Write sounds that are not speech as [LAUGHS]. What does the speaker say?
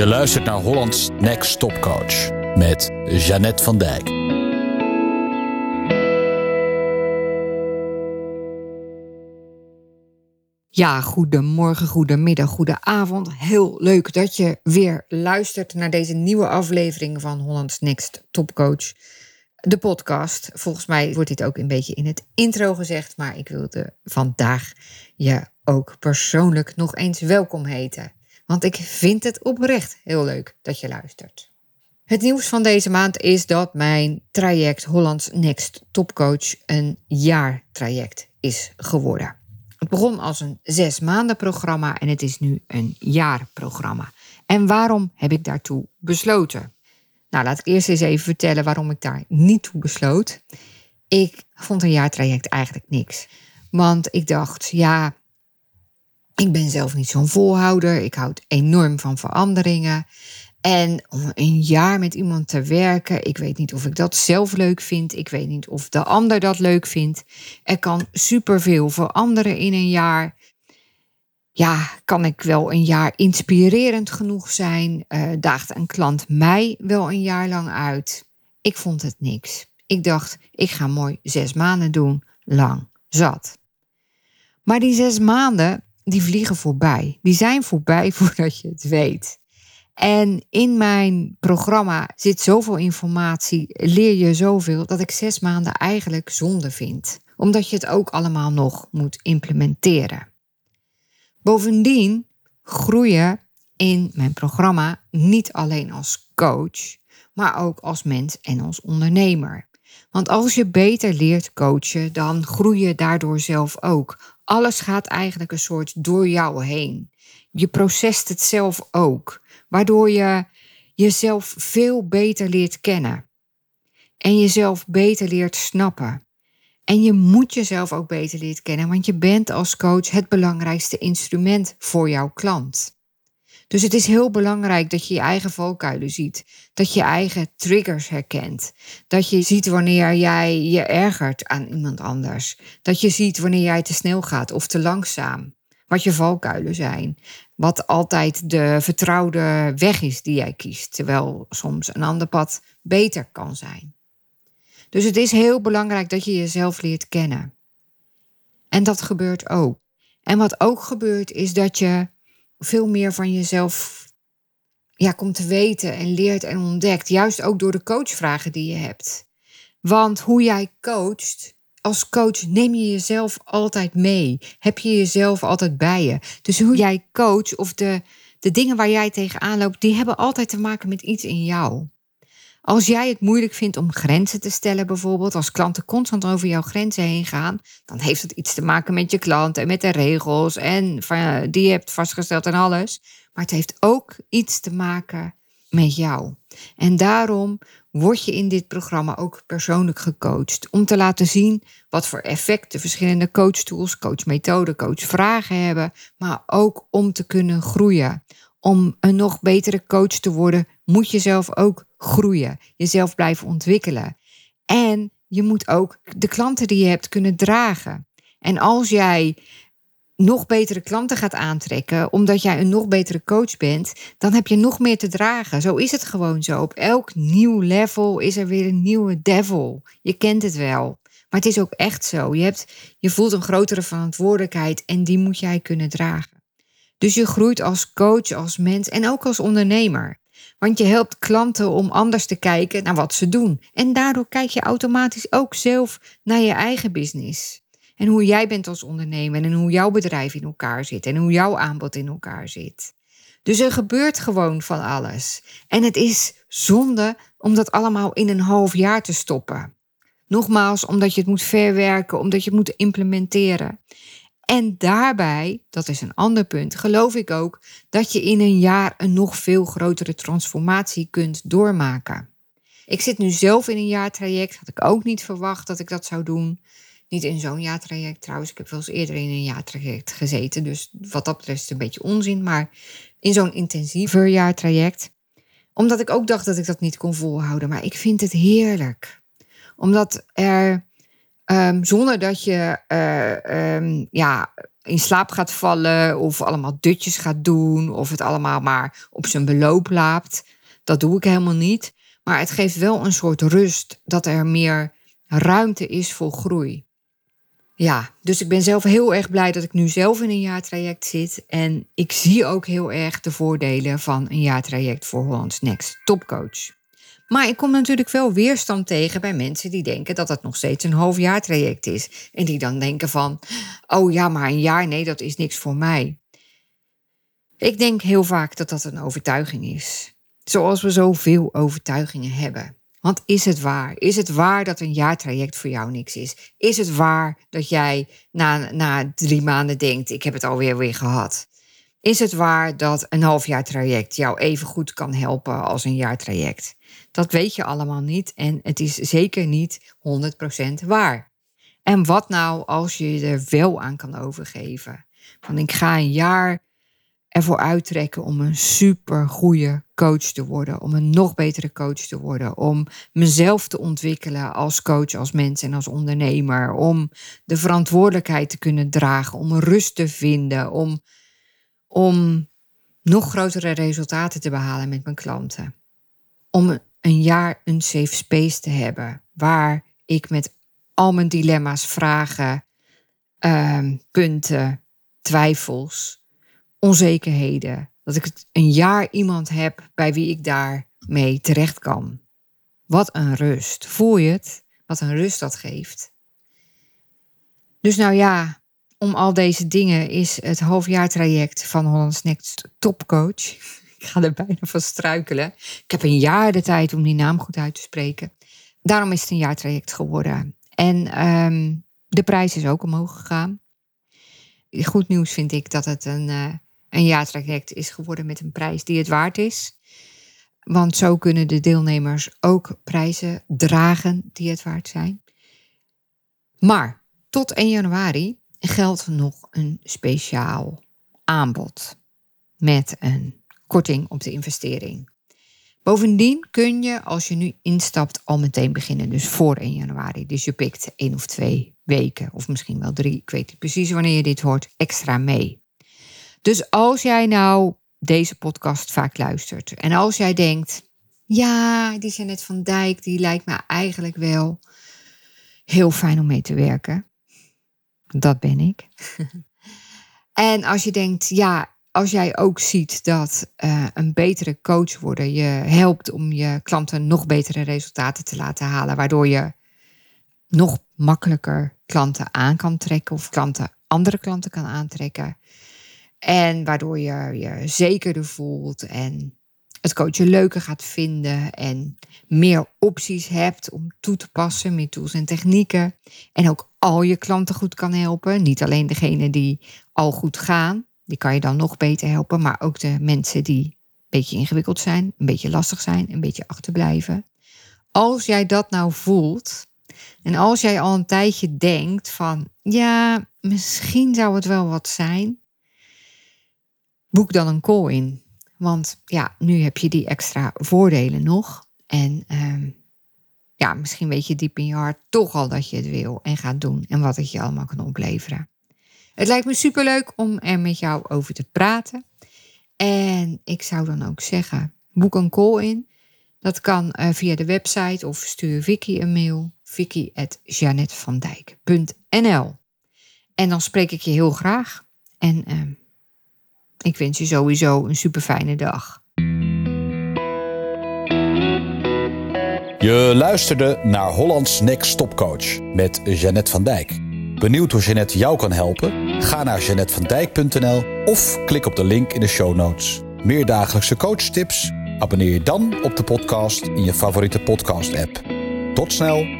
Je luistert naar Hollands Next Top Coach met Jeannette van Dijk. Ja, goedemorgen, goedemiddag, goedenavond. Heel leuk dat je weer luistert naar deze nieuwe aflevering van Hollands Next Top Coach. De podcast. Volgens mij wordt dit ook een beetje in het intro gezegd, maar ik wilde vandaag je ook persoonlijk nog eens welkom heten. Want ik vind het oprecht heel leuk dat je luistert. Het nieuws van deze maand is dat mijn traject Hollands Next Topcoach een jaartraject is geworden. Het begon als een zes maanden programma en het is nu een jaarprogramma. En waarom heb ik daartoe besloten? Nou, laat ik eerst eens even vertellen waarom ik daar niet toe besloot. Ik vond een jaartraject eigenlijk niks. Want ik dacht, ja, ik ben zelf niet zo'n volhouder. Ik houd enorm van veranderingen. En om een jaar met iemand te werken, ik weet niet of ik dat zelf leuk vind. Ik weet niet of de ander dat leuk vindt. Er kan superveel veranderen in een jaar. Ja, kan ik wel een jaar inspirerend genoeg zijn? Uh, daagt een klant mij wel een jaar lang uit? Ik vond het niks. Ik dacht, ik ga mooi zes maanden doen, lang zat. Maar die zes maanden, die vliegen voorbij. Die zijn voorbij [LAUGHS] voordat je het weet. En in mijn programma zit zoveel informatie, leer je zoveel, dat ik zes maanden eigenlijk zonde vind. Omdat je het ook allemaal nog moet implementeren. Bovendien groeien in mijn programma niet alleen als coach, maar ook als mens en als ondernemer. Want als je beter leert coachen, dan groei je daardoor zelf ook. Alles gaat eigenlijk een soort door jou heen. Je procest het zelf ook, waardoor je jezelf veel beter leert kennen. En jezelf beter leert snappen. En je moet jezelf ook beter leren kennen, want je bent als coach het belangrijkste instrument voor jouw klant. Dus het is heel belangrijk dat je je eigen valkuilen ziet. Dat je eigen triggers herkent. Dat je ziet wanneer jij je ergert aan iemand anders. Dat je ziet wanneer jij te snel gaat of te langzaam. Wat je valkuilen zijn. Wat altijd de vertrouwde weg is die jij kiest. Terwijl soms een ander pad beter kan zijn. Dus het is heel belangrijk dat je jezelf leert kennen. En dat gebeurt ook. En wat ook gebeurt is dat je veel meer van jezelf ja, komt te weten en leert en ontdekt. Juist ook door de coachvragen die je hebt. Want hoe jij coacht, als coach neem je jezelf altijd mee. Heb je jezelf altijd bij je. Dus hoe jij coacht of de, de dingen waar jij tegenaan loopt, die hebben altijd te maken met iets in jou. Als jij het moeilijk vindt om grenzen te stellen, bijvoorbeeld, als klanten constant over jouw grenzen heen gaan, dan heeft dat iets te maken met je klant en met de regels en die je hebt vastgesteld en alles. Maar het heeft ook iets te maken met jou. En daarom word je in dit programma ook persoonlijk gecoacht. Om te laten zien wat voor effect de verschillende coachtools, coachmethoden, coachvragen hebben. Maar ook om te kunnen groeien. Om een nog betere coach te worden, moet je zelf ook groeien, jezelf blijven ontwikkelen. En je moet ook de klanten die je hebt kunnen dragen. En als jij nog betere klanten gaat aantrekken, omdat jij een nog betere coach bent, dan heb je nog meer te dragen. Zo is het gewoon zo. Op elk nieuw level is er weer een nieuwe devil. Je kent het wel. Maar het is ook echt zo. Je, hebt, je voelt een grotere verantwoordelijkheid en die moet jij kunnen dragen. Dus je groeit als coach, als mens en ook als ondernemer. Want je helpt klanten om anders te kijken naar wat ze doen. En daardoor kijk je automatisch ook zelf naar je eigen business. En hoe jij bent als ondernemer en hoe jouw bedrijf in elkaar zit en hoe jouw aanbod in elkaar zit. Dus er gebeurt gewoon van alles. En het is zonde om dat allemaal in een half jaar te stoppen. Nogmaals, omdat je het moet verwerken, omdat je het moet implementeren. En daarbij, dat is een ander punt, geloof ik ook dat je in een jaar een nog veel grotere transformatie kunt doormaken. Ik zit nu zelf in een jaartraject, had ik ook niet verwacht dat ik dat zou doen. Niet in zo'n jaartraject trouwens, ik heb wel eens eerder in een jaartraject gezeten, dus wat dat betreft is het een beetje onzin, maar in zo'n intensiever jaartraject. Omdat ik ook dacht dat ik dat niet kon volhouden, maar ik vind het heerlijk. Omdat er Ehm, zonder dat je eh, ehm, ja, in slaap gaat vallen of allemaal dutjes gaat doen of het allemaal maar op zijn beloop laapt. Dat doe ik helemaal niet. Maar het geeft wel een soort rust dat er meer ruimte is voor groei. Ja, dus ik ben zelf heel erg blij dat ik nu zelf in een jaartraject zit. En ik zie ook heel erg de voordelen van een jaartraject voor Hollands Next Topcoach. Maar ik kom natuurlijk wel weerstand tegen bij mensen die denken dat het nog steeds een halfjaartraject is. En die dan denken van, oh ja, maar een jaar, nee, dat is niks voor mij. Ik denk heel vaak dat dat een overtuiging is. Zoals we zoveel overtuigingen hebben. Want is het waar? Is het waar dat een jaartraject voor jou niks is? Is het waar dat jij na, na drie maanden denkt: ik heb het alweer weer gehad? Is het waar dat een halfjaartraject jou even goed kan helpen als een jaartraject? Dat weet je allemaal niet en het is zeker niet 100% waar. En wat nou als je er wel aan kan overgeven? Van ik ga een jaar ervoor uittrekken om een super goede coach te worden, om een nog betere coach te worden, om mezelf te ontwikkelen als coach, als mens en als ondernemer, om de verantwoordelijkheid te kunnen dragen, om rust te vinden, om, om nog grotere resultaten te behalen met mijn klanten. Om een jaar een safe space te hebben waar ik met al mijn dilemma's, vragen, uh, punten, twijfels onzekerheden. Dat ik een jaar iemand heb bij wie ik daarmee terecht kan. Wat een rust. Voel je het? Wat een rust dat geeft. Dus nou ja, om al deze dingen is het halfjaartraject van Hollands Next Topcoach. Ik ga er bijna van struikelen. Ik heb een jaar de tijd om die naam goed uit te spreken. Daarom is het een jaartraject geworden. En um, de prijs is ook omhoog gegaan. Goed nieuws vind ik dat het een, uh, een jaartraject is geworden met een prijs die het waard is. Want zo kunnen de deelnemers ook prijzen dragen die het waard zijn. Maar tot 1 januari geldt nog een speciaal aanbod met een korting op de investering. Bovendien kun je, als je nu instapt, al meteen beginnen. Dus voor 1 januari. Dus je pikt één of twee weken, of misschien wel drie, ik weet niet precies wanneer je dit hoort, extra mee. Dus als jij nou deze podcast vaak luistert en als jij denkt, ja, die Janet van Dijk, die lijkt me eigenlijk wel heel fijn om mee te werken. Dat ben ik. [LAUGHS] en als je denkt, ja, als jij ook ziet dat uh, een betere coach worden je helpt om je klanten nog betere resultaten te laten halen, waardoor je nog makkelijker klanten aan kan trekken of klanten, andere klanten kan aantrekken. En waardoor je je zekerder voelt en het coachen leuker gaat vinden en meer opties hebt om toe te passen, meer tools en technieken. En ook al je klanten goed kan helpen. Niet alleen degene die al goed gaan, die kan je dan nog beter helpen, maar ook de mensen die een beetje ingewikkeld zijn, een beetje lastig zijn, een beetje achterblijven. Als jij dat nou voelt en als jij al een tijdje denkt van ja, misschien zou het wel wat zijn, boek dan een call in. Want ja, nu heb je die extra voordelen nog. En uh, ja, misschien weet je diep in je hart toch al dat je het wil en gaat doen. En wat het je allemaal kan opleveren. Het lijkt me superleuk om er met jou over te praten. En ik zou dan ook zeggen, boek een call in. Dat kan uh, via de website of stuur Vicky een mail. Vicky.janetvandijk.nl En dan spreek ik je heel graag. En uh, ik wens je sowieso een super fijne dag. Je luisterde naar Hollands Next Stopcoach met Jeannette van Dijk. Benieuwd hoe Jeannette jou kan helpen? Ga naar jeannettevandijk.nl of klik op de link in de show notes. Meer dagelijkse coachtips? Abonneer je dan op de podcast in je favoriete podcast-app. Tot snel!